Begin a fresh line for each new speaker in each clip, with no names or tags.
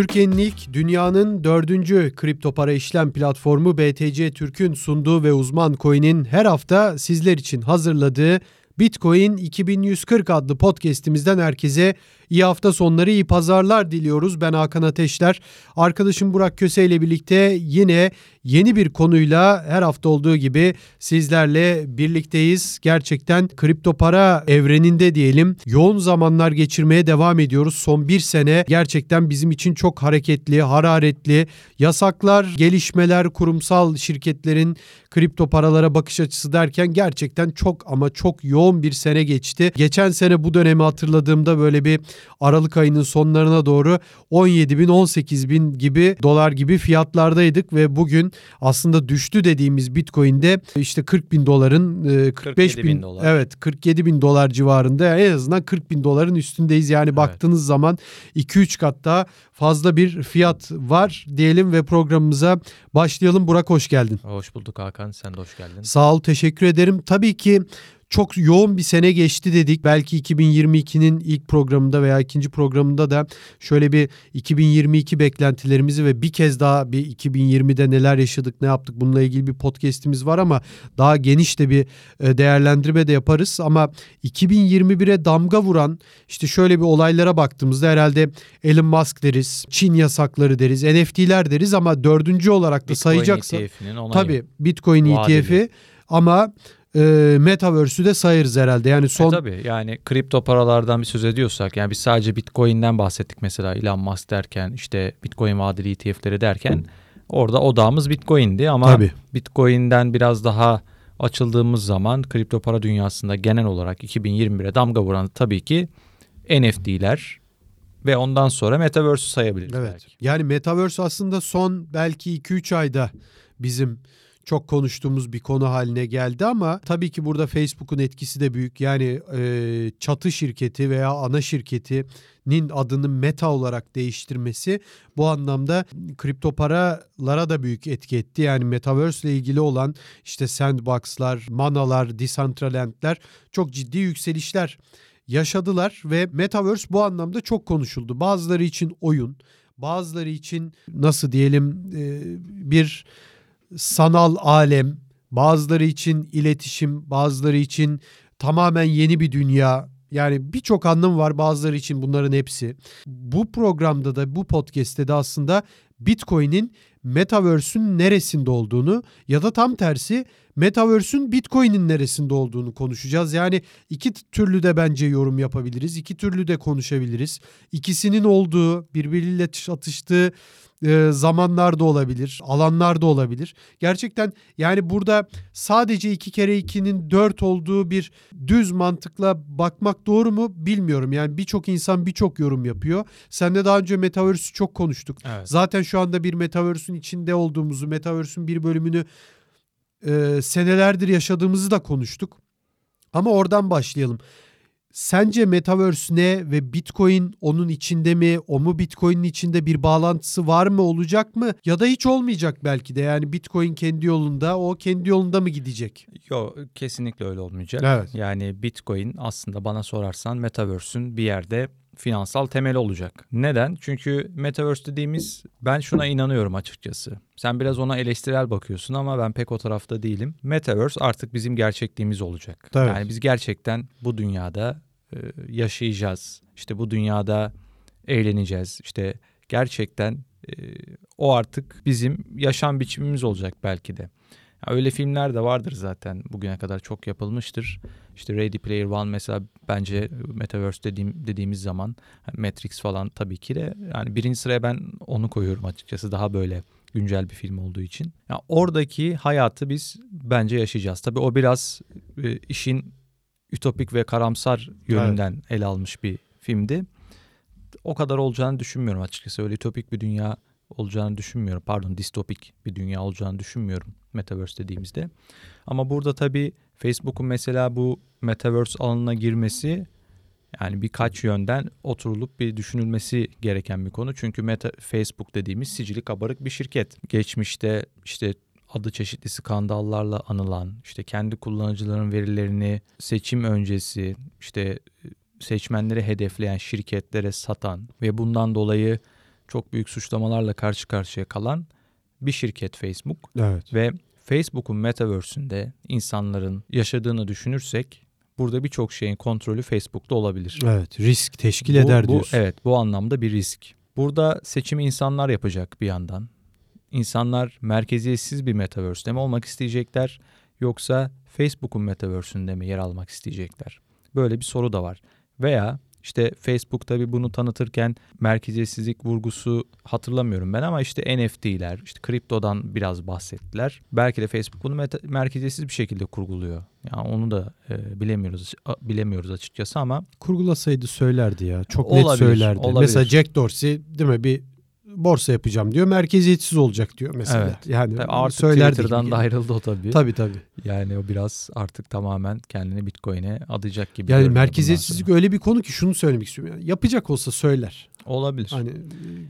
Türkiye'nin ilk dünyanın dördüncü kripto para işlem platformu BTC Türk'ün sunduğu ve uzman coin'in her hafta sizler için hazırladığı Bitcoin 2140 adlı podcast'imizden herkese iyi hafta sonları, iyi pazarlar diliyoruz. Ben Hakan Ateşler. Arkadaşım Burak Köse ile birlikte yine yeni bir konuyla her hafta olduğu gibi sizlerle birlikteyiz. Gerçekten kripto para evreninde diyelim yoğun zamanlar geçirmeye devam ediyoruz. Son bir sene gerçekten bizim için çok hareketli, hararetli. Yasaklar, gelişmeler, kurumsal şirketlerin kripto paralara bakış açısı derken gerçekten çok ama çok yoğun bir sene geçti. Geçen sene bu dönemi hatırladığımda böyle bir Aralık ayının sonlarına doğru 17 bin 18 bin gibi dolar gibi fiyatlardaydık ve bugün aslında düştü dediğimiz Bitcoin'de işte 40 bin doların 45 bin, bin dolar. evet 47 bin dolar civarında en azından 40 bin doların üstündeyiz. Yani evet. baktığınız zaman 2-3 kat daha fazla bir fiyat var diyelim ve programımıza başlayalım. Burak hoş geldin.
Hoş bulduk Hakan sen de hoş geldin.
Sağ ol teşekkür ederim. Tabii ki çok yoğun bir sene geçti dedik. Belki 2022'nin ilk programında veya ikinci programında da şöyle bir 2022 beklentilerimizi ve bir kez daha bir 2020'de neler yaşadık, ne yaptık bununla ilgili bir podcast'imiz var ama daha geniş de bir e, değerlendirme de yaparız. Ama 2021'e damga vuran işte şöyle bir olaylara baktığımızda herhalde Elon Musk deriz, Çin yasakları deriz, NFT'ler deriz ama dördüncü olarak da Bitcoin sayacaksa tabii Bitcoin ETF'i ama e, Metaverse'ü de sayarız herhalde. Yani son e
tabii yani kripto paralardan bir söz ediyorsak yani biz sadece Bitcoin'den bahsettik mesela Elon Musk derken işte Bitcoin vadeli ETF'leri derken orada odağımız Bitcoin'di ama tabii. Bitcoin'den biraz daha açıldığımız zaman kripto para dünyasında genel olarak 2021'e damga vuran tabii ki NFT'ler ve ondan sonra Metaverse'ü sayabiliriz evet. belki.
Yani Metaverse aslında son belki 2-3 ayda bizim çok konuştuğumuz bir konu haline geldi ama tabii ki burada Facebook'un etkisi de büyük. Yani e, çatı şirketi veya ana şirketinin adını Meta olarak değiştirmesi bu anlamda kripto paralara da büyük etki etti. Yani Metaverse ile ilgili olan işte sandbox'lar, manalar, decentraland'ler çok ciddi yükselişler yaşadılar ve Metaverse bu anlamda çok konuşuldu. Bazıları için oyun, bazıları için nasıl diyelim bir sanal alem, bazıları için iletişim, bazıları için tamamen yeni bir dünya. Yani birçok anlam var bazıları için bunların hepsi. Bu programda da bu podcast'te de aslında Bitcoin'in Metaverse'ün neresinde olduğunu ya da tam tersi Metaverse'ün Bitcoin'in neresinde olduğunu konuşacağız. Yani iki türlü de bence yorum yapabiliriz. iki türlü de konuşabiliriz. İkisinin olduğu, birbiriyle atıştığı e, zamanlarda olabilir, alanlarda olabilir. Gerçekten yani burada sadece iki kere ikinin dört olduğu bir düz mantıkla bakmak doğru mu bilmiyorum. Yani birçok insan birçok yorum yapıyor. Sen de daha önce Metaverse'ü çok konuştuk. Evet. Zaten şu anda bir Metaverse'ün içinde olduğumuzu, Metaverse'ün bir bölümünü e, senelerdir yaşadığımızı da konuştuk. Ama oradan başlayalım. Sence Metaverse ne ve Bitcoin onun içinde mi? O mu Bitcoin'in içinde bir bağlantısı var mı olacak mı? Ya da hiç olmayacak belki de. Yani Bitcoin kendi yolunda, o kendi yolunda mı gidecek?
Yok kesinlikle öyle olmayacak. Evet. Yani Bitcoin aslında bana sorarsan Metaverse'ün bir yerde finansal temeli olacak. Neden? Çünkü Metaverse dediğimiz ben şuna inanıyorum açıkçası. Sen biraz ona eleştirel bakıyorsun ama ben pek o tarafta değilim. Metaverse artık bizim gerçekliğimiz olacak. Evet. Yani biz gerçekten bu dünyada e, yaşayacağız. İşte bu dünyada eğleneceğiz. İşte gerçekten e, o artık bizim yaşam biçimimiz olacak belki de. Öyle filmler de vardır zaten bugüne kadar çok yapılmıştır. İşte Ready Player One mesela bence Metaverse dediğim, dediğimiz zaman Matrix falan tabii ki de yani birinci sıraya ben onu koyuyorum açıkçası daha böyle güncel bir film olduğu için. Yani oradaki hayatı biz bence yaşayacağız. Tabii o biraz e, işin ütopik ve karamsar yönünden evet. ele almış bir filmdi. O kadar olacağını düşünmüyorum açıkçası. Öyle ütopik bir dünya olacağını düşünmüyorum. Pardon distopik bir dünya olacağını düşünmüyorum Metaverse dediğimizde. Ama burada tabii Facebook'un mesela bu Metaverse alanına girmesi yani birkaç yönden oturulup bir düşünülmesi gereken bir konu. Çünkü Meta, Facebook dediğimiz sicili kabarık bir şirket. Geçmişte işte adı çeşitli skandallarla anılan, işte kendi kullanıcıların verilerini seçim öncesi işte seçmenleri hedefleyen şirketlere satan ve bundan dolayı çok büyük suçlamalarla karşı karşıya kalan bir şirket Facebook.
Evet.
Ve Facebook'un metaverse'ünde insanların yaşadığını düşünürsek burada birçok şeyin kontrolü Facebook'ta olabilir.
Evet, risk teşkil bu, eder
bu,
diyorsun.
Evet, bu anlamda bir risk. Burada seçimi insanlar yapacak bir yandan. İnsanlar merkeziyetsiz bir metaverse'de mi olmak isteyecekler yoksa Facebook'un metaverse'ünde mi yer almak isteyecekler? Böyle bir soru da var. Veya işte Facebook tabi bunu tanıtırken merkeziyetsizlik vurgusu hatırlamıyorum ben ama işte NFT'ler, işte kriptodan biraz bahsettiler. Belki de Facebook bunu merkeziyetsiz bir şekilde kurguluyor. Yani onu da e, bilemiyoruz bilemiyoruz açıkçası ama
kurgulasaydı söylerdi ya. Çok olabilir, net söylerdi. Olabilir. Mesela Jack Dorsey değil mi bir borsa yapacağım diyor. Merkeziyetsiz olacak diyor mesela. Evet. Yani
tabii artık Twitter'dan da ayrıldı o tabii.
Tabii tabii.
Yani o biraz artık tamamen kendini Bitcoin'e adayacak gibi.
Yani merkeziyetsizlik öyle bir konu ki şunu söylemek istiyorum. Yani yapacak olsa söyler.
Olabilir.
Hani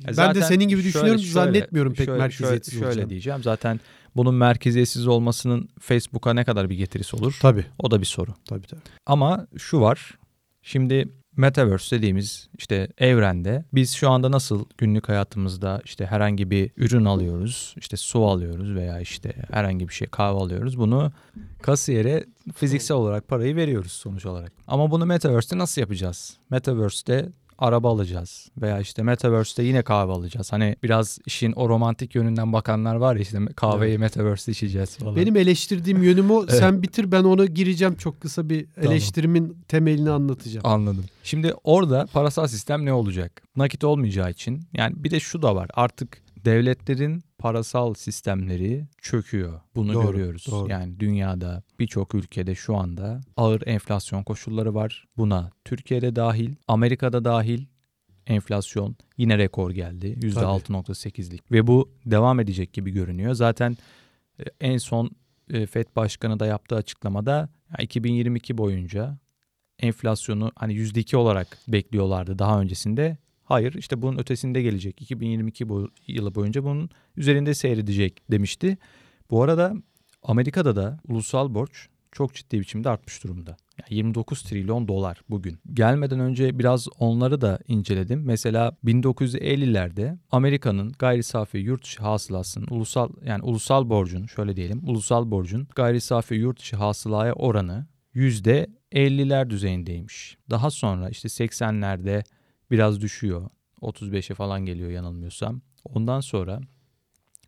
ya ben de senin gibi düşünüyorum. Şöyle, zannetmiyorum pek
şöyle,
merkeziyetsiz
şöyle, şöyle diyeceğim. Zaten bunun merkeziyetsiz olmasının Facebook'a ne kadar bir getirisi olur?
Tabii.
O da bir soru.
Tabii tabii.
Ama şu var. Şimdi Metaverse dediğimiz işte evrende biz şu anda nasıl günlük hayatımızda işte herhangi bir ürün alıyoruz, işte su alıyoruz veya işte herhangi bir şey kahve alıyoruz. Bunu kasiyere fiziksel olarak parayı veriyoruz sonuç olarak. Ama bunu Metaverse'te nasıl yapacağız? Metaverse'te araba alacağız veya işte Metaverse'te yine kahve alacağız. Hani biraz işin o romantik yönünden bakanlar var ya işte kahveyi evet. Metaverse'te içeceğiz falan.
Benim eleştirdiğim yönüm o. evet. Sen bitir ben ona gireceğim çok kısa bir eleştirimin tamam. temelini anlatacağım.
Anladım. Şimdi orada parasal sistem ne olacak? Nakit olmayacağı için yani bir de şu da var artık devletlerin parasal sistemleri çöküyor. Bunu doğru, görüyoruz. Doğru. Yani dünyada birçok ülkede şu anda ağır enflasyon koşulları var. Buna Türkiye'de dahil, Amerika'da dahil enflasyon yine rekor geldi. %6.8'lik ve bu devam edecek gibi görünüyor. Zaten e, en son e, FED Başkanı da yaptığı açıklamada 2022 boyunca enflasyonu hani %2 olarak bekliyorlardı daha öncesinde. Hayır işte bunun ötesinde gelecek. 2022 bu, yılı boyunca bunun üzerinde seyredecek demişti. Bu arada Amerika'da da ulusal borç çok ciddi biçimde artmış durumda. Yani 29 trilyon dolar bugün. Gelmeden önce biraz onları da inceledim. Mesela 1950'lerde Amerika'nın gayri safi yurt dışı hasılasının ulusal yani ulusal borcun şöyle diyelim ulusal borcun gayri safi yurt dışı hasılaya oranı %50'ler düzeyindeymiş. Daha sonra işte 80'lerde biraz düşüyor. 35'e falan geliyor yanılmıyorsam. Ondan sonra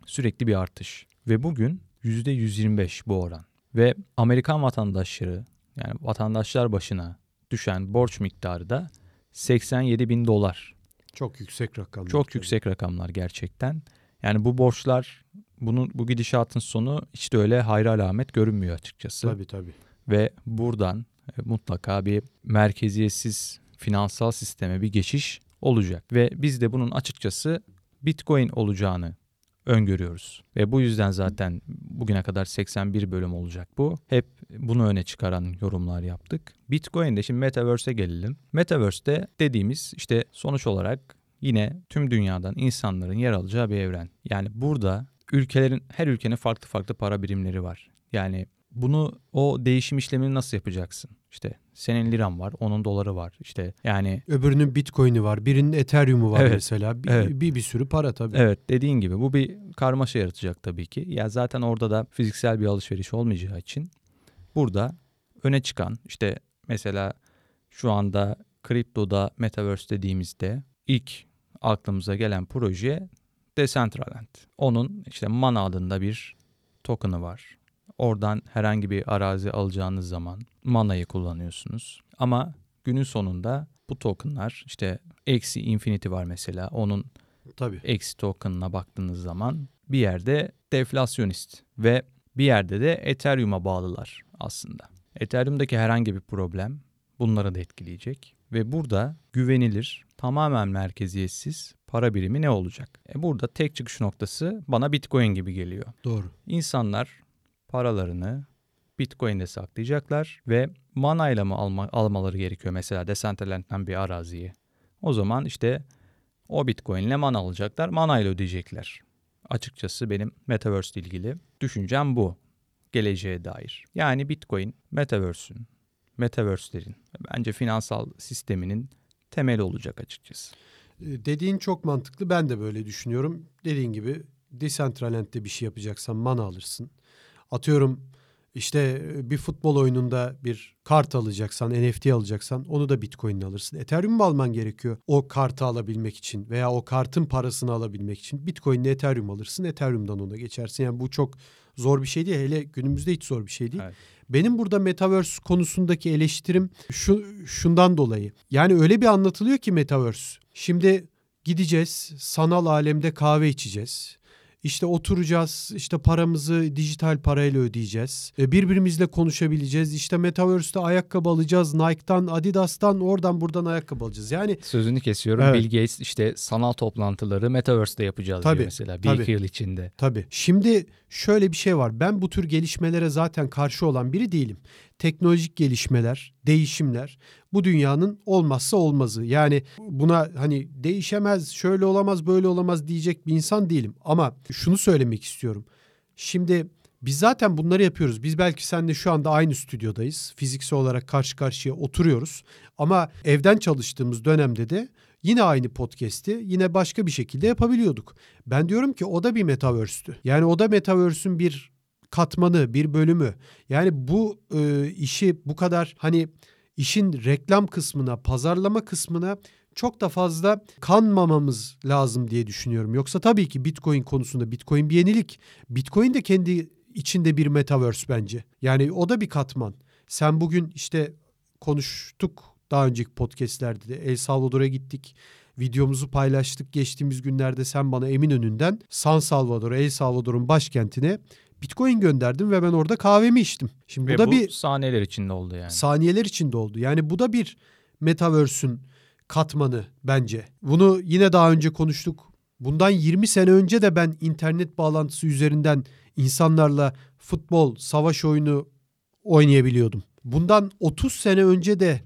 sürekli bir artış. Ve bugün %125 bu oran. Ve Amerikan vatandaşları yani vatandaşlar başına düşen borç miktarı da 87 bin dolar.
Çok yüksek rakamlar.
Çok tabii. yüksek rakamlar gerçekten. Yani bu borçlar bunun bu gidişatın sonu hiç de öyle hayra alamet görünmüyor açıkçası.
Tabii tabii.
Ve buradan e, mutlaka bir merkeziyetsiz finansal sisteme bir geçiş olacak. Ve biz de bunun açıkçası Bitcoin olacağını öngörüyoruz. Ve bu yüzden zaten bugüne kadar 81 bölüm olacak bu. Hep bunu öne çıkaran yorumlar yaptık. Bitcoin'de şimdi Metaverse'e gelelim. Metaverse'de dediğimiz işte sonuç olarak yine tüm dünyadan insanların yer alacağı bir evren. Yani burada ülkelerin her ülkenin farklı farklı para birimleri var. Yani bunu o değişim işlemini nasıl yapacaksın? İşte senin liran var, onun doları var. İşte yani
öbürünün Bitcoin'i var, birinin Ethereum'u var evet, mesela. Bir, evet. bir bir sürü para tabii.
Evet, dediğin gibi bu bir karmaşa yaratacak tabii ki. Ya zaten orada da fiziksel bir alışveriş olmayacağı için burada öne çıkan işte mesela şu anda kriptoda metaverse dediğimizde ilk aklımıza gelen proje Decentraland. Onun işte Mana adında bir token'ı var. Oradan herhangi bir arazi alacağınız zaman manayı kullanıyorsunuz. Ama günün sonunda bu tokenlar işte eksi infinity var mesela onun Tabii. eksi token'ına baktığınız zaman bir yerde deflasyonist ve bir yerde de Ethereum'a bağlılar aslında. Ethereum'daki herhangi bir problem bunları da etkileyecek ve burada güvenilir, tamamen merkeziyetsiz para birimi ne olacak? E burada tek çıkış noktası bana Bitcoin gibi geliyor.
Doğru.
İnsanlar paralarını Bitcoin'de saklayacaklar ve mana ile mi alma, almaları gerekiyor mesela Decentraland'den bir araziyi. O zaman işte o Bitcoin ile mana alacaklar, mana ile ödeyecekler. Açıkçası benim Metaverse ile ilgili düşüncem bu geleceğe dair. Yani Bitcoin, Metaverse'ün, Metaverse'lerin bence finansal sisteminin temeli olacak açıkçası.
E, dediğin çok mantıklı. Ben de böyle düşünüyorum. Dediğin gibi Decentraland'de bir şey yapacaksan mana alırsın. Atıyorum işte e, bir futbol oyununda bir kart alacaksan, NFT alacaksan onu da Bitcoin'le alırsın. Ethereum mu alman gerekiyor o kartı alabilmek için veya o kartın parasını alabilmek için? Bitcoin'le Ethereum alırsın, Ethereum'dan ona geçersin. Yani bu çok zor bir şey değil. Hele günümüzde hiç zor bir şey değil. Evet. Benim burada metaverse konusundaki eleştirim şu şundan dolayı. Yani öyle bir anlatılıyor ki metaverse. Şimdi gideceğiz, sanal alemde kahve içeceğiz. İşte oturacağız, işte paramızı dijital parayla ödeyeceğiz. E, birbirimizle konuşabileceğiz. İşte Metaverse'te ayakkabı alacağız. Nike'dan, Adidas'tan, oradan buradan ayakkabı alacağız. Yani
sözünü kesiyorum. Evet. Bill Gates işte sanal toplantıları Metaverse'te yapacağız tabii, diyor mesela bir tabii, iki yıl içinde.
Tabii. Şimdi şöyle bir şey var. Ben bu tür gelişmelere zaten karşı olan biri değilim teknolojik gelişmeler, değişimler bu dünyanın olmazsa olmazı. Yani buna hani değişemez, şöyle olamaz, böyle olamaz diyecek bir insan değilim. Ama şunu söylemek istiyorum. Şimdi biz zaten bunları yapıyoruz. Biz belki seninle şu anda aynı stüdyodayız. Fiziksel olarak karşı karşıya oturuyoruz. Ama evden çalıştığımız dönemde de yine aynı podcast'i yine başka bir şekilde yapabiliyorduk. Ben diyorum ki o da bir metaverse'tü. Yani o da metaverse'ün bir katmanı, bir bölümü. Yani bu e, işi bu kadar hani işin reklam kısmına, pazarlama kısmına çok da fazla kanmamamız lazım diye düşünüyorum. Yoksa tabii ki Bitcoin konusunda Bitcoin bir yenilik. Bitcoin de kendi içinde bir metaverse bence. Yani o da bir katman. Sen bugün işte konuştuk daha önceki podcastlerde de El Salvador'a gittik. Videomuzu paylaştık. Geçtiğimiz günlerde sen bana Eminönü'nden San Salvador, El Salvador'un başkentine Bitcoin gönderdim ve ben orada kahvemi içtim.
Şimdi ve bu da bu bir saniyeler içinde oldu yani.
Saniyeler içinde oldu. Yani bu da bir metaverse'ün katmanı bence. Bunu yine daha önce konuştuk. Bundan 20 sene önce de ben internet bağlantısı üzerinden insanlarla futbol, savaş oyunu oynayabiliyordum. Bundan 30 sene önce de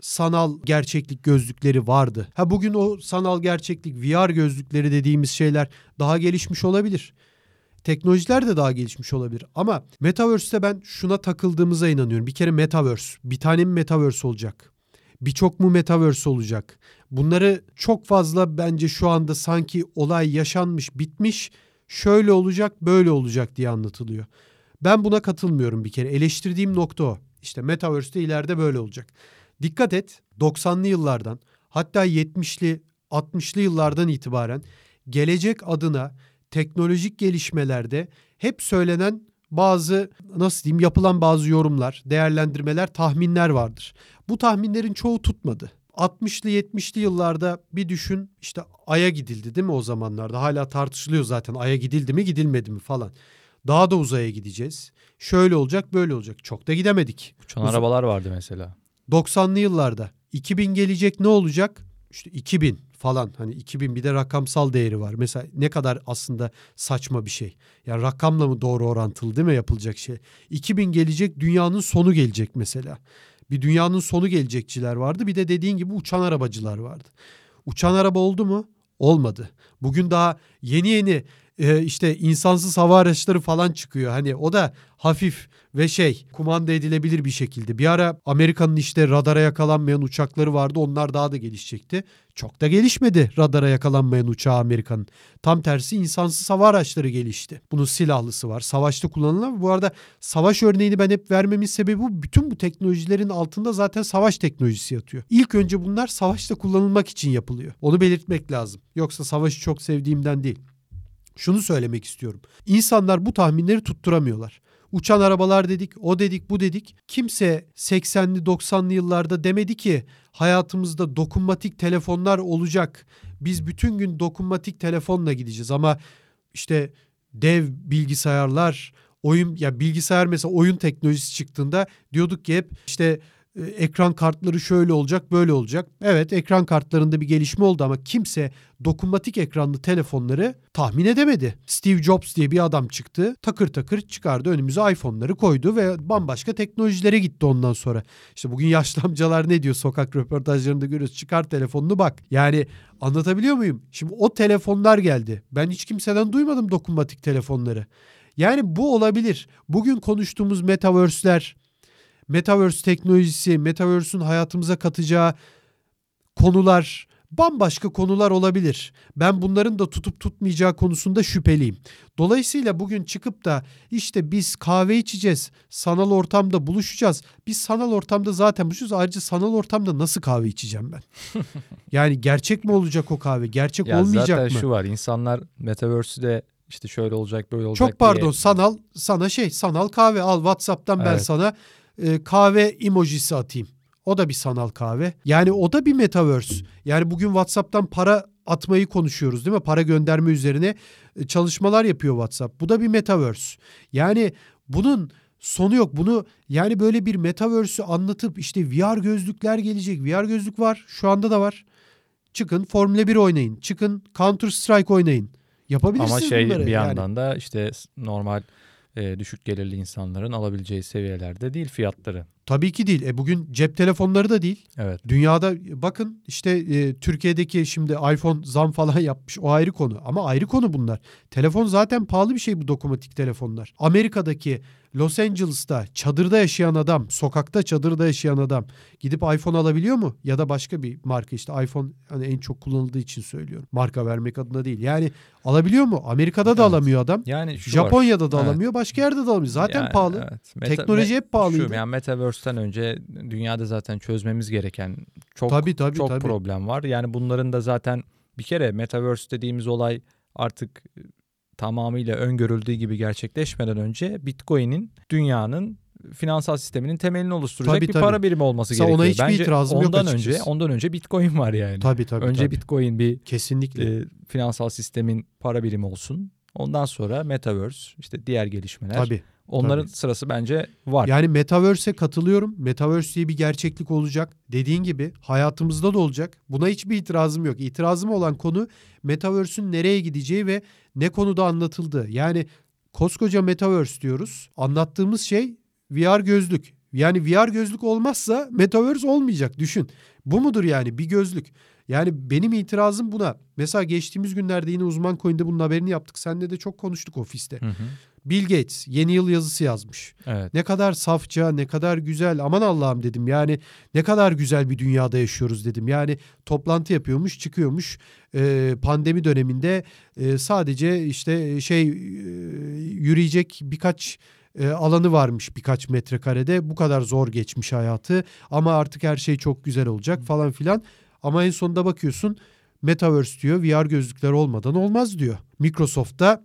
sanal gerçeklik gözlükleri vardı. Ha bugün o sanal gerçeklik VR gözlükleri dediğimiz şeyler daha gelişmiş olabilir. Teknolojiler de daha gelişmiş olabilir. Ama Metaverse'te ben şuna takıldığımıza inanıyorum. Bir kere Metaverse. Bir tane mi Metaverse olacak? Birçok mu Metaverse olacak? Bunları çok fazla bence şu anda sanki olay yaşanmış, bitmiş, şöyle olacak, böyle olacak diye anlatılıyor. Ben buna katılmıyorum bir kere. Eleştirdiğim nokta o. İşte Metaverse'te ileride böyle olacak. Dikkat et 90'lı yıllardan hatta 70'li 60'lı yıllardan itibaren gelecek adına teknolojik gelişmelerde hep söylenen bazı nasıl diyeyim yapılan bazı yorumlar, değerlendirmeler, tahminler vardır. Bu tahminlerin çoğu tutmadı. 60'lı 70'li yıllarda bir düşün işte Ay'a gidildi değil mi o zamanlarda? Hala tartışılıyor zaten Ay'a gidildi mi gidilmedi mi falan. Daha da uzaya gideceğiz. Şöyle olacak böyle olacak. Çok da gidemedik.
Uçan Uz- arabalar vardı mesela.
90'lı yıllarda 2000 gelecek ne olacak? İşte 2000 falan hani 2000 bir de rakamsal değeri var. Mesela ne kadar aslında saçma bir şey. Yani rakamla mı doğru orantılı değil mi yapılacak şey? 2000 gelecek dünyanın sonu gelecek mesela. Bir dünyanın sonu gelecekçiler vardı. Bir de dediğin gibi uçan arabacılar vardı. Uçan araba oldu mu? Olmadı. Bugün daha yeni yeni e, işte insansız hava araçları falan çıkıyor. Hani o da hafif ve şey kumanda edilebilir bir şekilde. Bir ara Amerika'nın işte radara yakalanmayan uçakları vardı. Onlar daha da gelişecekti. Çok da gelişmedi radara yakalanmayan uçağı Amerika'nın. Tam tersi insansız hava araçları gelişti. Bunun silahlısı var. Savaşta kullanılan. Bu arada savaş örneğini ben hep vermemin sebebi bu. Bütün bu teknolojilerin altında zaten savaş teknolojisi yatıyor. İlk önce bunlar savaşta kullanılmak için yapılıyor. Onu belirtmek lazım. Yoksa savaşı çok sevdiğimden değil. Şunu söylemek istiyorum. İnsanlar bu tahminleri tutturamıyorlar. Uçan arabalar dedik, o dedik, bu dedik. Kimse 80'li 90'lı yıllarda demedi ki hayatımızda dokunmatik telefonlar olacak. Biz bütün gün dokunmatik telefonla gideceğiz ama işte dev bilgisayarlar, oyun ya bilgisayar mesela oyun teknolojisi çıktığında diyorduk ki hep işte ekran kartları şöyle olacak böyle olacak. Evet ekran kartlarında bir gelişme oldu ama kimse dokunmatik ekranlı telefonları tahmin edemedi. Steve Jobs diye bir adam çıktı takır takır çıkardı önümüze iPhone'ları koydu ve bambaşka teknolojilere gitti ondan sonra. İşte bugün yaşlı amcalar ne diyor sokak röportajlarında görüyoruz çıkar telefonunu bak. Yani anlatabiliyor muyum? Şimdi o telefonlar geldi. Ben hiç kimseden duymadım dokunmatik telefonları. Yani bu olabilir. Bugün konuştuğumuz metaverse'ler Metaverse teknolojisi, Metaverse'ün hayatımıza katacağı konular bambaşka konular olabilir. Ben bunların da tutup tutmayacağı konusunda şüpheliyim. Dolayısıyla bugün çıkıp da işte biz kahve içeceğiz, sanal ortamda buluşacağız. Biz sanal ortamda zaten buluşuyoruz. Ayrıca sanal ortamda nasıl kahve içeceğim ben? yani gerçek mi olacak o kahve? Gerçek ya olmayacak
zaten
mı?
Zaten şu var. İnsanlar metaverse'de işte şöyle olacak böyle olacak
Çok pardon
diye...
sanal sana şey sanal kahve al WhatsApp'tan evet. ben sana e, kahve emojisi atayım. O da bir sanal kahve. Yani o da bir metaverse. Yani bugün WhatsApp'tan para atmayı konuşuyoruz değil mi? Para gönderme üzerine e, çalışmalar yapıyor WhatsApp. Bu da bir metaverse. Yani bunun sonu yok. Bunu yani böyle bir metaverse'ü anlatıp işte VR gözlükler gelecek. VR gözlük var. Şu anda da var. Çıkın Formula 1 oynayın. Çıkın Counter Strike oynayın. Yapabilirsiniz
Ama şey
bunları.
bir yandan yani. da işte normal e, düşük gelirli insanların alabileceği seviyelerde değil fiyatları.
Tabii ki değil. E bugün cep telefonları da değil.
Evet.
Dünyada bakın işte e, Türkiye'deki şimdi iPhone zam falan yapmış. O ayrı konu. Ama ayrı konu bunlar. Telefon zaten pahalı bir şey bu dokunmatik telefonlar. Amerika'daki Los Angeles'ta çadırda yaşayan adam, sokakta çadırda yaşayan adam gidip iPhone alabiliyor mu? Ya da başka bir marka işte iPhone hani en çok kullanıldığı için söylüyorum. Marka vermek adına değil. Yani alabiliyor mu? Amerika'da da evet. alamıyor adam. Yani Japonya'da var. da alamıyor, evet. başka yerde de alamıyor. Zaten yani, pahalı. Evet. Meta, Teknoloji hep pahalıydı.
Şu, yani Metaverse'ten önce dünyada zaten çözmemiz gereken çok tabii, tabii, çok tabii. problem var. Yani bunların da zaten bir kere Metaverse dediğimiz olay artık tamamıyla öngörüldüğü gibi gerçekleşmeden önce Bitcoin'in dünyanın finansal sisteminin temelini oluşturacak tabii, bir tabii. para birimi olması Mesela gerekiyor.
Ona hiçbir Bence itirazım
ondan
yok
önce ondan önce Bitcoin var yani.
Tabii tabii.
Önce
tabii.
Bitcoin bir
kesinlikle
e, finansal sistemin para birimi olsun. Ondan sonra Metaverse, işte diğer gelişmeler.
Tabii.
Onların Tabii. sırası bence var.
Yani Metaverse'e katılıyorum. Metaverse diye bir gerçeklik olacak. Dediğin gibi hayatımızda da olacak. Buna hiçbir itirazım yok. İtirazım olan konu Metaverse'ün nereye gideceği ve ne konuda anlatıldığı. Yani koskoca Metaverse diyoruz. Anlattığımız şey VR gözlük. Yani VR gözlük olmazsa Metaverse olmayacak düşün. Bu mudur yani bir gözlük? Yani benim itirazım buna. Mesela geçtiğimiz günlerde yine uzman coin'de bunun haberini yaptık. Seninle de çok konuştuk ofiste. Hı hı. Bill Gates yeni yıl yazısı yazmış.
Evet.
Ne kadar safça, ne kadar güzel. Aman Allah'ım dedim. Yani ne kadar güzel bir dünyada yaşıyoruz dedim. Yani toplantı yapıyormuş, çıkıyormuş. Ee, pandemi döneminde e, sadece işte şey e, yürüyecek birkaç e, alanı varmış birkaç metrekarede. Bu kadar zor geçmiş hayatı ama artık her şey çok güzel olacak falan filan. Ama en sonunda bakıyorsun Metaverse diyor VR gözlükler olmadan olmaz diyor. Microsoft'ta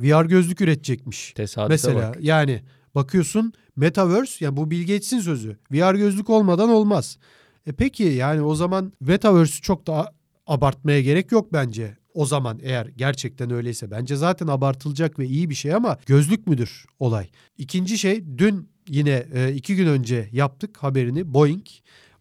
VR gözlük üretecekmiş.
Tesadüfe
Mesela
bak.
yani bakıyorsun Metaverse yani bu Bill Gates'in sözü. VR gözlük olmadan olmaz. E peki yani o zaman Metaverse'ü çok da abartmaya gerek yok bence. O zaman eğer gerçekten öyleyse bence zaten abartılacak ve iyi bir şey ama gözlük müdür olay? İkinci şey dün yine e, iki gün önce yaptık haberini Boeing.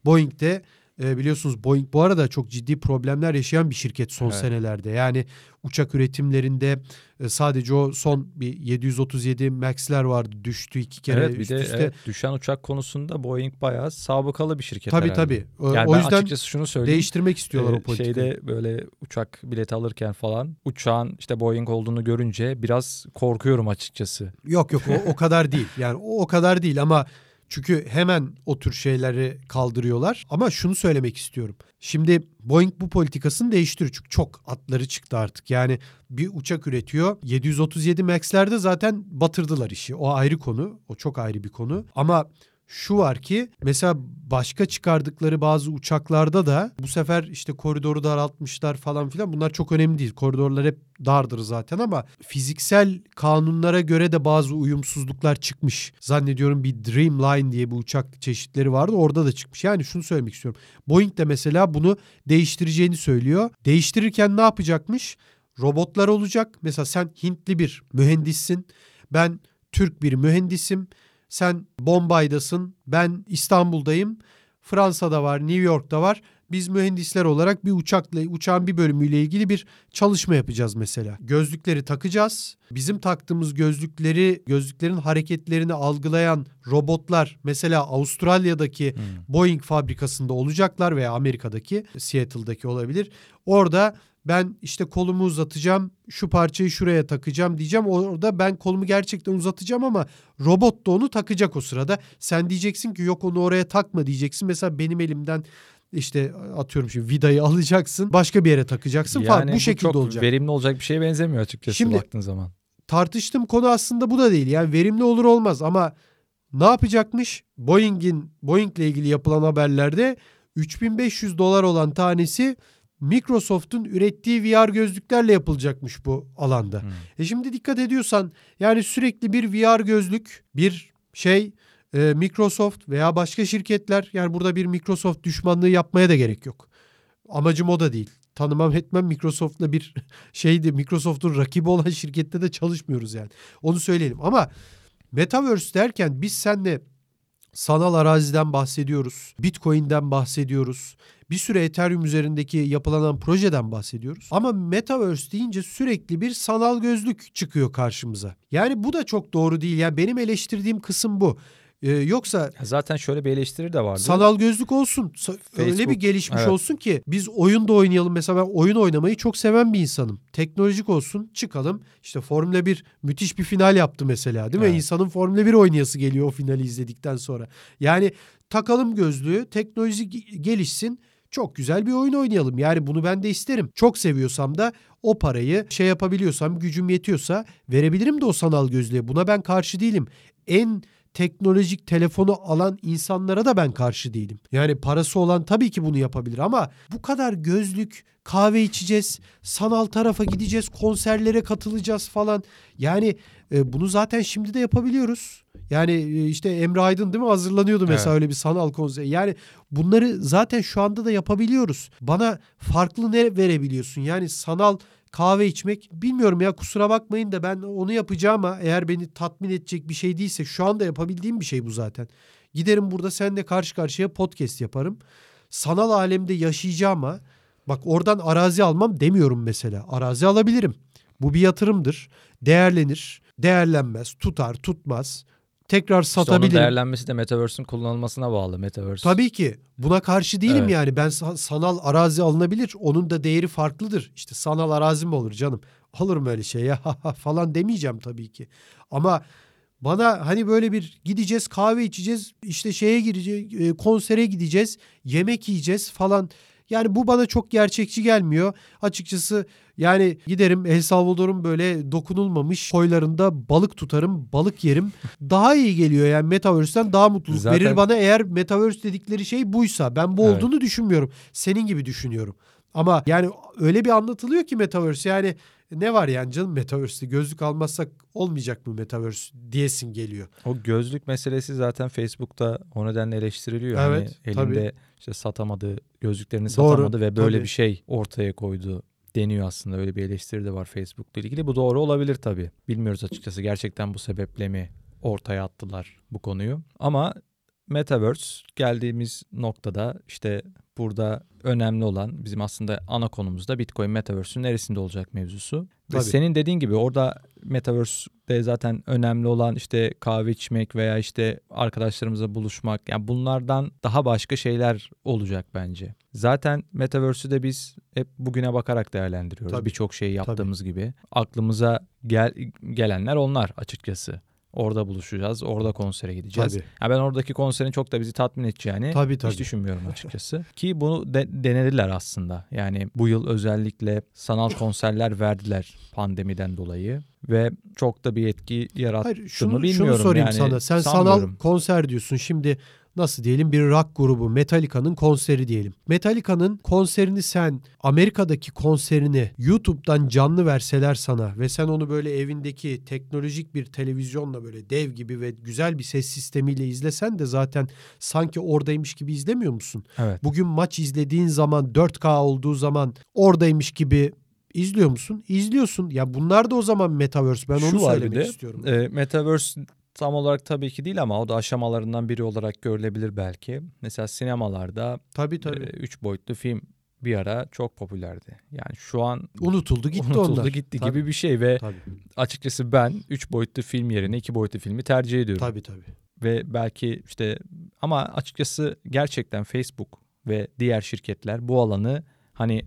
Boeing'de e, biliyorsunuz Boeing bu arada çok ciddi problemler yaşayan bir şirket son evet. senelerde. Yani uçak üretimlerinde e, sadece o son bir 737 Max'ler vardı düştü iki kere
evet, bir
üst
de,
üste.
Evet, düşen uçak konusunda Boeing bayağı sabıkalı bir şirket
Tabii
herhalde.
tabii.
Yani
o yüzden
açıkçası şunu söyleyeyim.
Değiştirmek istiyorlar e, o politikayı.
Şeyde böyle uçak bileti alırken falan uçağın işte Boeing olduğunu görünce biraz korkuyorum açıkçası.
Yok yok o, o kadar değil. Yani o, o kadar değil ama çünkü hemen o tür şeyleri kaldırıyorlar. Ama şunu söylemek istiyorum. Şimdi Boeing bu politikasını değiştiriyor. Çünkü çok atları çıktı artık. Yani bir uçak üretiyor. 737 Max'lerde zaten batırdılar işi. O ayrı konu. O çok ayrı bir konu. Ama şu var ki mesela başka çıkardıkları bazı uçaklarda da bu sefer işte koridoru daraltmışlar falan filan bunlar çok önemli değil. Koridorlar hep dardır zaten ama fiziksel kanunlara göre de bazı uyumsuzluklar çıkmış. Zannediyorum bir Dreamline diye bir uçak çeşitleri vardı orada da çıkmış. Yani şunu söylemek istiyorum. Boeing de mesela bunu değiştireceğini söylüyor. Değiştirirken ne yapacakmış? Robotlar olacak. Mesela sen Hintli bir mühendissin. Ben Türk bir mühendisim sen Bombay'dasın, ben İstanbul'dayım. Fransa'da var, New York'ta var. Biz mühendisler olarak bir uçakla uçağın bir bölümüyle ilgili bir çalışma yapacağız mesela. Gözlükleri takacağız. Bizim taktığımız gözlükleri, gözlüklerin hareketlerini algılayan robotlar mesela Avustralya'daki hmm. Boeing fabrikasında olacaklar veya Amerika'daki Seattle'daki olabilir. Orada ben işte kolumu uzatacağım, şu parçayı şuraya takacağım diyeceğim. Orada ben kolumu gerçekten uzatacağım ama robot da onu takacak o sırada. Sen diyeceksin ki yok onu oraya takma diyeceksin. Mesela benim elimden işte atıyorum şimdi vidayı alacaksın başka bir yere takacaksın yani falan bu, bu şekilde
çok
olacak.
verimli olacak bir şeye benzemiyor açıkçası şimdi, baktığın zaman.
Tartıştığım konu aslında bu da değil. Yani verimli olur olmaz ama ne yapacakmış? Boeing'in Boeing'le ilgili yapılan haberlerde 3500 dolar olan tanesi Microsoft'un ürettiği VR gözlüklerle yapılacakmış bu alanda. Hmm. E şimdi dikkat ediyorsan yani sürekli bir VR gözlük, bir şey e, Microsoft veya başka şirketler yani burada bir Microsoft düşmanlığı yapmaya da gerek yok. Amacım o da değil. Tanımam etmem Microsoft'la bir şeydi Microsoft'un rakibi olan şirkette de çalışmıyoruz yani. Onu söyleyelim ama Metaverse derken biz seninle sanal araziden bahsediyoruz. Bitcoin'den bahsediyoruz. Bir süre Ethereum üzerindeki yapılanan projeden bahsediyoruz. Ama Metaverse deyince sürekli bir sanal gözlük çıkıyor karşımıza. Yani bu da çok doğru değil. Yani benim eleştirdiğim kısım bu. Ee, yoksa
zaten şöyle bir eleştiri de vardı.
Sanal gözlük olsun. Facebook, öyle bir gelişmiş evet. olsun ki biz oyun da oynayalım. Mesela ben oyun oynamayı çok seven bir insanım. Teknolojik olsun çıkalım. İşte Formula 1 müthiş bir final yaptı mesela değil mi? Evet. İnsanın Formula 1 oynayası geliyor o finali izledikten sonra. Yani takalım gözlüğü teknoloji gelişsin çok güzel bir oyun oynayalım. Yani bunu ben de isterim. Çok seviyorsam da o parayı şey yapabiliyorsam gücüm yetiyorsa verebilirim de o sanal gözlüğe. Buna ben karşı değilim. En teknolojik telefonu alan insanlara da ben karşı değilim. Yani parası olan tabii ki bunu yapabilir ama bu kadar gözlük, kahve içeceğiz, sanal tarafa gideceğiz, konserlere katılacağız falan. Yani e, bunu zaten şimdi de yapabiliyoruz. Yani e, işte Emre Aydın değil mi hazırlanıyordu mesela evet. öyle bir sanal konser. Yani bunları zaten şu anda da yapabiliyoruz. Bana farklı ne verebiliyorsun? Yani sanal kahve içmek bilmiyorum ya kusura bakmayın da ben onu yapacağım ama eğer beni tatmin edecek bir şey değilse şu anda yapabildiğim bir şey bu zaten. Giderim burada seninle karşı karşıya podcast yaparım. Sanal alemde yaşayacağım ama bak oradan arazi almam demiyorum mesela. Arazi alabilirim. Bu bir yatırımdır. Değerlenir, değerlenmez, tutar, tutmaz tekrar satabilirim. İşte
onun değerlenmesi de Metaverse'ün kullanılmasına bağlı. Metaverse.
Tabii ki. Buna karşı değilim evet. yani. Ben sanal arazi alınabilir. Onun da değeri farklıdır. İşte sanal arazi mi olur canım? Olur mu öyle şey ya falan demeyeceğim tabii ki. Ama bana hani böyle bir gideceğiz kahve içeceğiz işte şeye gireceğiz e, konsere gideceğiz yemek yiyeceğiz falan yani bu bana çok gerçekçi gelmiyor. Açıkçası yani giderim El Salvador'un böyle dokunulmamış koylarında balık tutarım, balık yerim. Daha iyi geliyor yani Metaverse'den daha mutluluk Zaten... verir bana eğer Metaverse dedikleri şey buysa. Ben bu evet. olduğunu düşünmüyorum. Senin gibi düşünüyorum. Ama yani öyle bir anlatılıyor ki Metaverse yani ne var yani canım Metaverse'de gözlük almazsak olmayacak mı Metaverse diyesin geliyor.
O gözlük meselesi zaten Facebook'ta o nedenle eleştiriliyor. Hani evet hani elinde tabii. işte satamadı, gözlüklerini satamadı doğru, ve böyle tabii. bir şey ortaya koydu deniyor aslında. Öyle bir eleştiri de var Facebook'la ilgili. Bu doğru olabilir tabii. Bilmiyoruz açıkçası gerçekten bu sebeple mi ortaya attılar bu konuyu. Ama Metaverse geldiğimiz noktada işte burada önemli olan bizim aslında ana konumuzda Bitcoin Metaverse'ün neresinde olacak mevzusu. Tabii. Ve senin dediğin gibi orada Metaverse'de zaten önemli olan işte kahve içmek veya işte arkadaşlarımızla buluşmak yani bunlardan daha başka şeyler olacak bence. Zaten Metaverse'ü de biz hep bugüne bakarak değerlendiriyoruz. Birçok şeyi yaptığımız Tabii. gibi. Aklımıza gel gelenler onlar açıkçası. Orada buluşacağız. Orada konsere gideceğiz. Tabii. Ya ben oradaki konserin çok da bizi tatmin edeceğini tabii, tabii. hiç düşünmüyorum açıkçası. Ki bunu de, denediler aslında. Yani bu yıl özellikle sanal konserler verdiler pandemiden dolayı ve çok da bir etki yarattı Hayır, şunu, bilmiyorum.
Şunu sorayım yani, sana. Sen sanal konser diyorsun. Şimdi nasıl diyelim bir rock grubu Metallica'nın konseri diyelim. Metallica'nın konserini sen Amerika'daki konserini YouTube'dan canlı verseler sana ve sen onu böyle evindeki teknolojik bir televizyonla böyle dev gibi ve güzel bir ses sistemiyle izlesen de zaten sanki oradaymış gibi izlemiyor musun? Evet. Bugün maç izlediğin zaman 4K olduğu zaman oradaymış gibi İzliyor musun? İzliyorsun. Ya bunlar da o zaman Metaverse. Ben Şu onu söylemek de, istiyorum.
E, Metaverse tam olarak tabii ki değil ama o da aşamalarından biri olarak görülebilir belki. Mesela sinemalarda tabii, tabii. E, üç boyutlu film bir ara çok popülerdi. Yani şu an
unutuldu gitti
unutuldu
onlar.
gitti tabii. gibi bir şey ve tabii. açıkçası ben üç boyutlu film yerine iki boyutlu filmi tercih ediyorum.
Tabii tabii.
Ve belki işte ama açıkçası gerçekten Facebook ve diğer şirketler bu alanı hani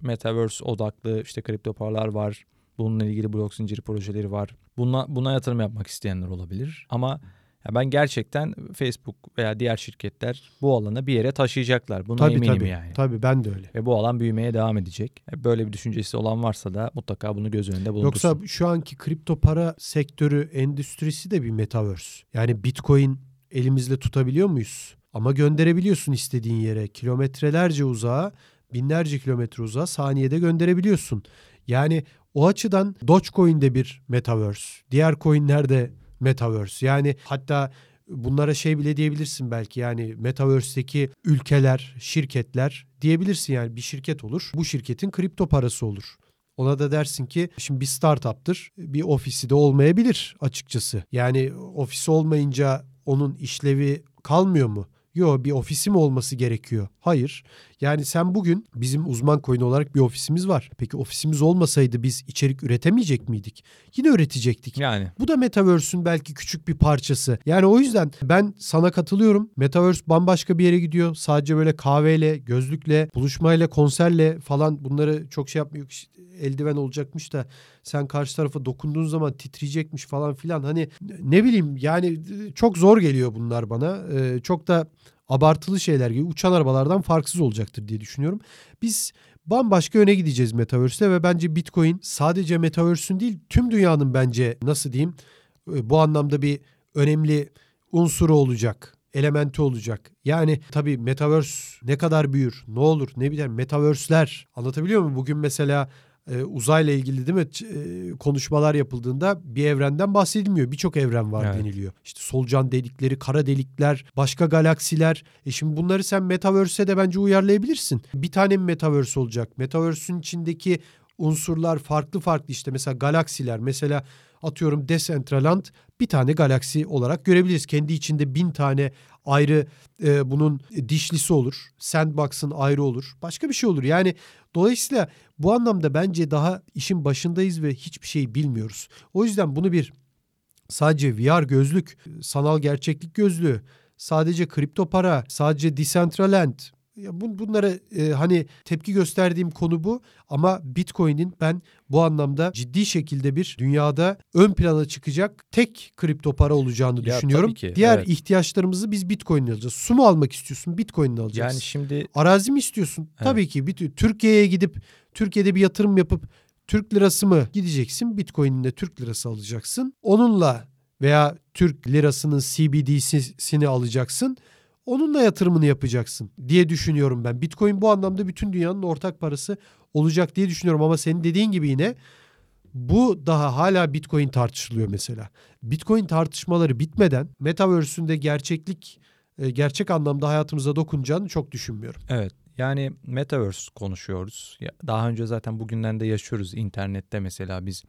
metaverse odaklı işte kripto paralar var. Bununla ilgili blok zinciri projeleri var. Buna, buna yatırım yapmak isteyenler olabilir. Ama Ya ben gerçekten Facebook veya diğer şirketler bu alanı bir yere taşıyacaklar. Buna
tabii,
eminim
tabii,
yani.
Tabii ben de öyle.
Ve bu alan büyümeye devam edecek. Böyle bir düşüncesi olan varsa da mutlaka bunu göz önünde bulundursun.
Yoksa şu anki kripto para sektörü, endüstrisi de bir metaverse. Yani Bitcoin elimizle tutabiliyor muyuz? Ama gönderebiliyorsun istediğin yere. Kilometrelerce uzağa, binlerce kilometre uzağa saniyede gönderebiliyorsun. Yani o açıdan Dogecoin de bir metaverse. Diğer coinler de metaverse. Yani hatta bunlara şey bile diyebilirsin belki yani metaverse'teki ülkeler, şirketler diyebilirsin yani bir şirket olur. Bu şirketin kripto parası olur. Ona da dersin ki şimdi bir startup'tır. Bir ofisi de olmayabilir açıkçası. Yani ofisi olmayınca onun işlevi kalmıyor mu? Yo bir ofisim olması gerekiyor. Hayır. Yani sen bugün bizim uzman coin olarak bir ofisimiz var. Peki ofisimiz olmasaydı biz içerik üretemeyecek miydik? Yine üretecektik.
Yani.
Bu da Metaverse'ün belki küçük bir parçası. Yani o yüzden ben sana katılıyorum. Metaverse bambaşka bir yere gidiyor. Sadece böyle kahveyle, gözlükle, buluşmayla, konserle falan bunları çok şey yapmıyor. Eldiven olacakmış da sen karşı tarafa dokunduğun zaman titreyecekmiş falan filan. Hani ne bileyim yani çok zor geliyor bunlar bana. Ee, çok da abartılı şeyler gibi uçan arabalardan farksız olacaktır diye düşünüyorum. Biz bambaşka öne gideceğiz Metaverse'te ve bence Bitcoin sadece Metaverse'ün değil tüm dünyanın bence nasıl diyeyim e, bu anlamda bir önemli unsuru olacak elementi olacak. Yani tabii Metaverse ne kadar büyür, ne olur, ne biter, Metaverse'ler anlatabiliyor muyum? Bugün mesela e, uzayla ilgili değil mi e, konuşmalar yapıldığında bir evrenden bahsedilmiyor. Birçok evren var evet. deniliyor. İşte solucan delikleri, kara delikler, başka galaksiler. E şimdi bunları sen Metaverse'e de bence uyarlayabilirsin. Bir tane mi Metaverse olacak? Metaverse'ün içindeki unsurlar farklı farklı işte mesela galaksiler mesela atıyorum Decentraland bir tane galaksi olarak görebiliriz. Kendi içinde bin tane ayrı e, bunun dişlisi olur. Sandbox'ın ayrı olur. Başka bir şey olur. Yani dolayısıyla bu anlamda bence daha işin başındayız ve hiçbir şey bilmiyoruz. O yüzden bunu bir sadece VR gözlük, sanal gerçeklik gözlüğü, sadece kripto para, sadece Decentraland ya bun, bunlara e, hani tepki gösterdiğim konu bu ama Bitcoin'in ben bu anlamda ciddi şekilde bir dünyada ön plana çıkacak tek kripto para olacağını ya, düşünüyorum. Ki, Diğer evet. ihtiyaçlarımızı biz Bitcoin'le alacağız. Su mu almak istiyorsun? Bitcoin'le alacağız.
Yani şimdi
arazi mi istiyorsun? Evet. Tabii ki Türkiye'ye gidip Türkiye'de bir yatırım yapıp Türk lirası mı gideceksin? Bitcoin'in de Türk lirası alacaksın. Onunla veya Türk lirasının CBDC'sini alacaksın Onunla yatırımını yapacaksın diye düşünüyorum ben. Bitcoin bu anlamda bütün dünyanın ortak parası olacak diye düşünüyorum ama senin dediğin gibi yine bu daha hala Bitcoin tartışılıyor mesela. Bitcoin tartışmaları bitmeden Metaverse'ün de gerçeklik e, gerçek anlamda hayatımıza dokunacağını çok düşünmüyorum.
Evet. Yani Metaverse konuşuyoruz. Daha önce zaten bugünden de yaşıyoruz internette mesela biz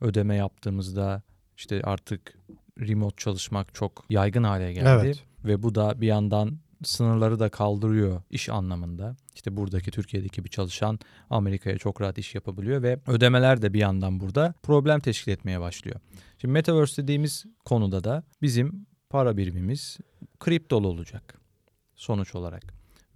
ödeme yaptığımızda işte artık remote çalışmak çok yaygın hale geldi. Evet. Ve bu da bir yandan sınırları da kaldırıyor iş anlamında. İşte buradaki Türkiye'deki bir çalışan Amerika'ya çok rahat iş yapabiliyor ve ödemeler de bir yandan burada problem teşkil etmeye başlıyor. Şimdi Metaverse dediğimiz konuda da bizim para birimimiz kriptolu olacak sonuç olarak.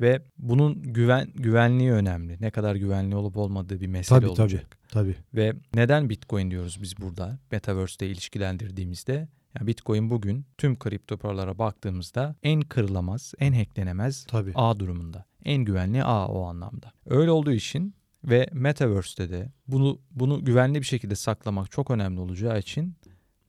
Ve bunun güven güvenliği önemli. Ne kadar güvenli olup olmadığı bir mesele tabii, olacak.
Tabii, tabii.
Ve neden Bitcoin diyoruz biz burada Metaverse'de ilişkilendirdiğimizde? Yani Bitcoin bugün tüm kripto paralara baktığımızda en kırılamaz, en hacklenemez Tabii. A durumunda. En güvenli A o anlamda. Öyle olduğu için ve Metaverse'de de bunu bunu güvenli bir şekilde saklamak çok önemli olacağı için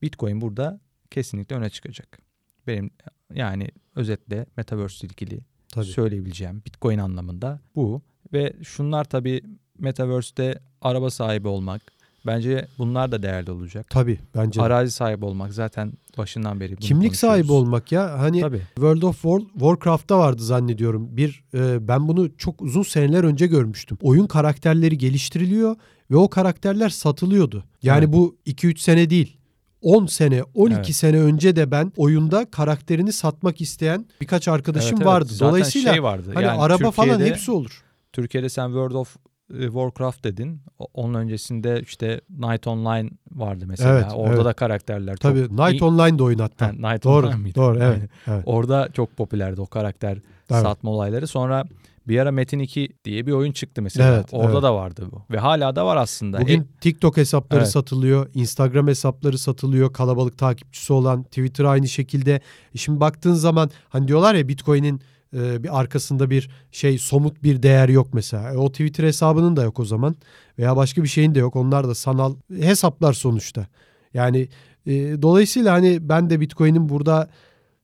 Bitcoin burada kesinlikle öne çıkacak. Benim yani özetle Metaverse ile ilgili tabii. söyleyebileceğim Bitcoin anlamında bu ve şunlar tabii Metaverse'de araba sahibi olmak, Bence bunlar da değerli olacak.
Tabii bence.
Arazi sahibi olmak zaten başından beri
Kimlik sahibi olmak ya. Hani Tabii. World of War, Warcraft'ta vardı zannediyorum. Bir e, ben bunu çok uzun seneler önce görmüştüm. Oyun karakterleri geliştiriliyor ve o karakterler satılıyordu. Yani evet. bu 2-3 sene değil. 10 sene, 12 evet. sene önce de ben oyunda karakterini satmak isteyen birkaç arkadaşım evet, evet. vardı. Zaten Dolayısıyla şey vardı. hani yani araba falan hepsi olur.
Türkiye'de sen World of Warcraft dedin. Onun öncesinde işte Night Online vardı mesela. Evet, Orada evet. da karakterler çok...
Tabii Night Online de oyun hatta.
Night
doğru,
Online miydi?
Doğru evet, evet.
Orada çok popülerdi o karakter evet. satma olayları. Sonra Bir ara Metin 2 diye bir oyun çıktı mesela. Evet, Orada evet. da vardı bu. Ve hala da var aslında.
Bugün e, TikTok hesapları evet. satılıyor. Instagram hesapları satılıyor. Kalabalık takipçisi olan Twitter aynı şekilde. E, şimdi baktığın zaman hani diyorlar ya Bitcoin'in e, bir arkasında bir şey somut bir değer yok mesela. E, o Twitter hesabının da yok o zaman. Veya başka bir şeyin de yok. Onlar da sanal hesaplar sonuçta. Yani e, dolayısıyla hani ben de Bitcoin'in burada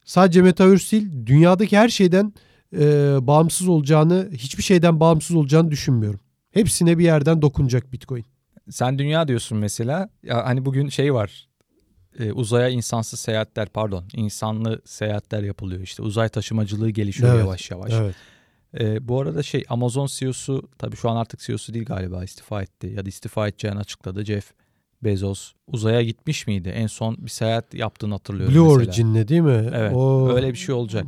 sadece Metaverse değil dünyadaki her şeyden e, bağımsız olacağını, hiçbir şeyden bağımsız olacağını düşünmüyorum. Hepsine bir yerden dokunacak Bitcoin.
Sen dünya diyorsun mesela. Ya hani bugün şey var. E, uzaya insansız seyahatler pardon insanlı seyahatler yapılıyor işte uzay taşımacılığı gelişiyor evet, yavaş yavaş. Evet. E, bu arada şey Amazon CEO'su tabii şu an artık CEO'su değil galiba istifa etti ya da istifa edeceğini açıkladı Jeff Bezos uzaya gitmiş miydi? En son bir seyahat yaptığını hatırlıyorum
Blue
mesela.
Origin'le değil mi?
Evet. O... Öyle bir şey olacak.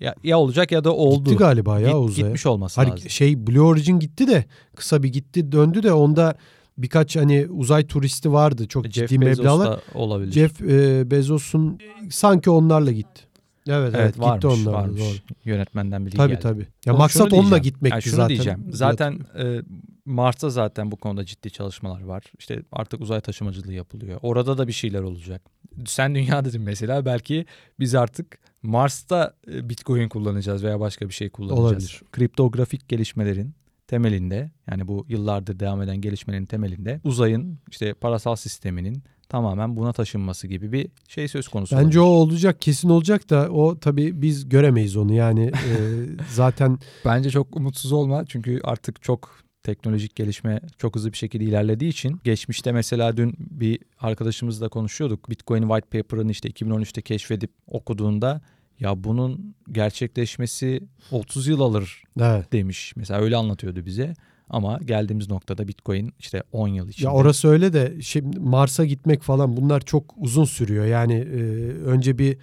Ya, ya olacak ya da oldu.
Gitti galiba ya
Git,
uzaya.
Gitmiş olması
hani
lazım.
Şey Blue Origin gitti de kısa bir gitti döndü de onda birkaç hani uzay turisti vardı. Çok Jeff ciddi Bezos meblağlar.
olabilir.
Jeff e, Bezos'un sanki onlarla gitti.
Evet, evet, evet varmış, gitti onlarla. Varmış. Doğru. Yönetmenden bilgi
tabii,
geldi.
Tabii tabii. Ya Oğlum, maksat onunla gitmek yani
şunu
zaten.
diyeceğim. Zaten e, Mars'ta zaten bu konuda ciddi çalışmalar var. İşte artık uzay taşımacılığı yapılıyor. Orada da bir şeyler olacak. Sen dünya dedin mesela belki biz artık Mars'ta e, Bitcoin kullanacağız veya başka bir şey kullanacağız. Olabilir. Kriptografik gelişmelerin temelinde yani bu yıllardır devam eden gelişmenin temelinde uzayın işte parasal sisteminin tamamen buna taşınması gibi bir şey söz konusu.
Bence olabilir. o olacak kesin olacak da o tabii biz göremeyiz onu yani e, zaten.
Bence çok umutsuz olma çünkü artık çok teknolojik gelişme çok hızlı bir şekilde ilerlediği için geçmişte mesela dün bir arkadaşımızla konuşuyorduk. Bitcoin White Paper'ını işte 2013'te keşfedip okuduğunda ya bunun gerçekleşmesi 30 yıl alır evet. demiş. Mesela öyle anlatıyordu bize. Ama geldiğimiz noktada Bitcoin işte 10 yıl içinde.
Ya orası öyle de şimdi Mars'a gitmek falan bunlar çok uzun sürüyor. Yani e, önce bir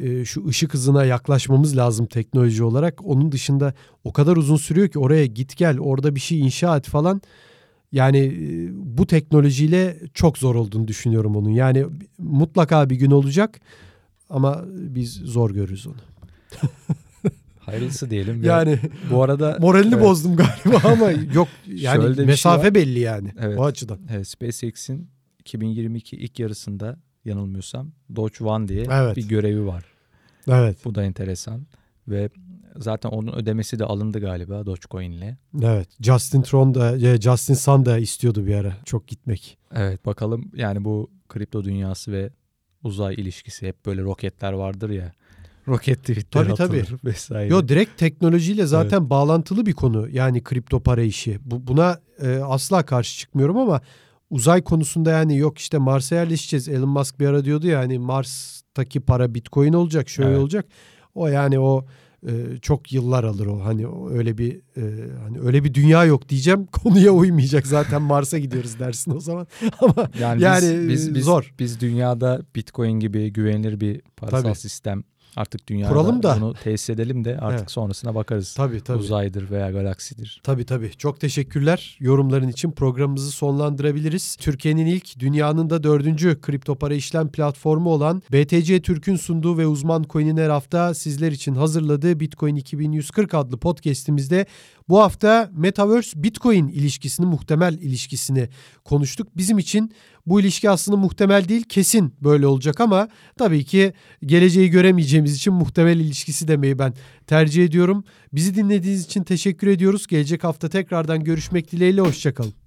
e, şu ışık hızına yaklaşmamız lazım teknoloji olarak. Onun dışında o kadar uzun sürüyor ki oraya git gel orada bir şey inşa et falan. Yani e, bu teknolojiyle çok zor olduğunu düşünüyorum onun. Yani mutlaka bir gün olacak ama biz zor görürüz onu.
Hayırlısı diyelim.
Yani
bu arada
moralini evet. bozdum galiba ama yok yani şey mesafe şey belli yani evet. o açıdan.
Evet, SpaceX'in 2022 ilk yarısında yanılmıyorsam Doge One diye evet. bir görevi var.
Evet.
Bu da enteresan ve zaten onun ödemesi de alındı galiba Dogecoin'le.
Evet. Justin Tron da e, Justin Sun da istiyordu bir ara çok gitmek.
Evet bakalım yani bu kripto dünyası ve uzay ilişkisi hep böyle roketler vardır ya. Roket tweetler tabii, atılır tabii. vesaire.
Yo direkt teknolojiyle zaten evet. bağlantılı bir konu. Yani kripto para işi. Bu, buna e, asla karşı çıkmıyorum ama uzay konusunda yani yok işte Mars'a yerleşeceğiz. Elon Musk bir ara diyordu ya hani Mars'taki para Bitcoin olacak, şöyle evet. olacak. O yani o e, çok yıllar alır o. Hani öyle bir e, hani öyle bir dünya yok diyeceğim. Konuya uymayacak zaten Mars'a gidiyoruz dersin o zaman. Ama yani, yani biz, biz, zor.
Biz, biz dünyada Bitcoin gibi güvenilir bir parasal Tabii. sistem Artık dünyada Kuralım da. bunu tesis edelim de artık evet. sonrasına bakarız.
Tabii tabii.
Uzaydır veya galaksidir.
Tabii tabii. Çok teşekkürler. Yorumların için programımızı sonlandırabiliriz. Türkiye'nin ilk dünyanın da dördüncü kripto para işlem platformu olan BTC Türk'ün sunduğu ve uzman coin'in her hafta sizler için hazırladığı Bitcoin 2140 adlı podcast'imizde bu hafta Metaverse Bitcoin ilişkisini, muhtemel ilişkisini konuştuk. Bizim için bu ilişki aslında muhtemel değil, kesin böyle olacak ama tabii ki geleceği göremeyeceğimiz için muhtemel ilişkisi demeyi ben tercih ediyorum. Bizi dinlediğiniz için teşekkür ediyoruz. Gelecek hafta tekrardan görüşmek dileğiyle, hoşçakalın.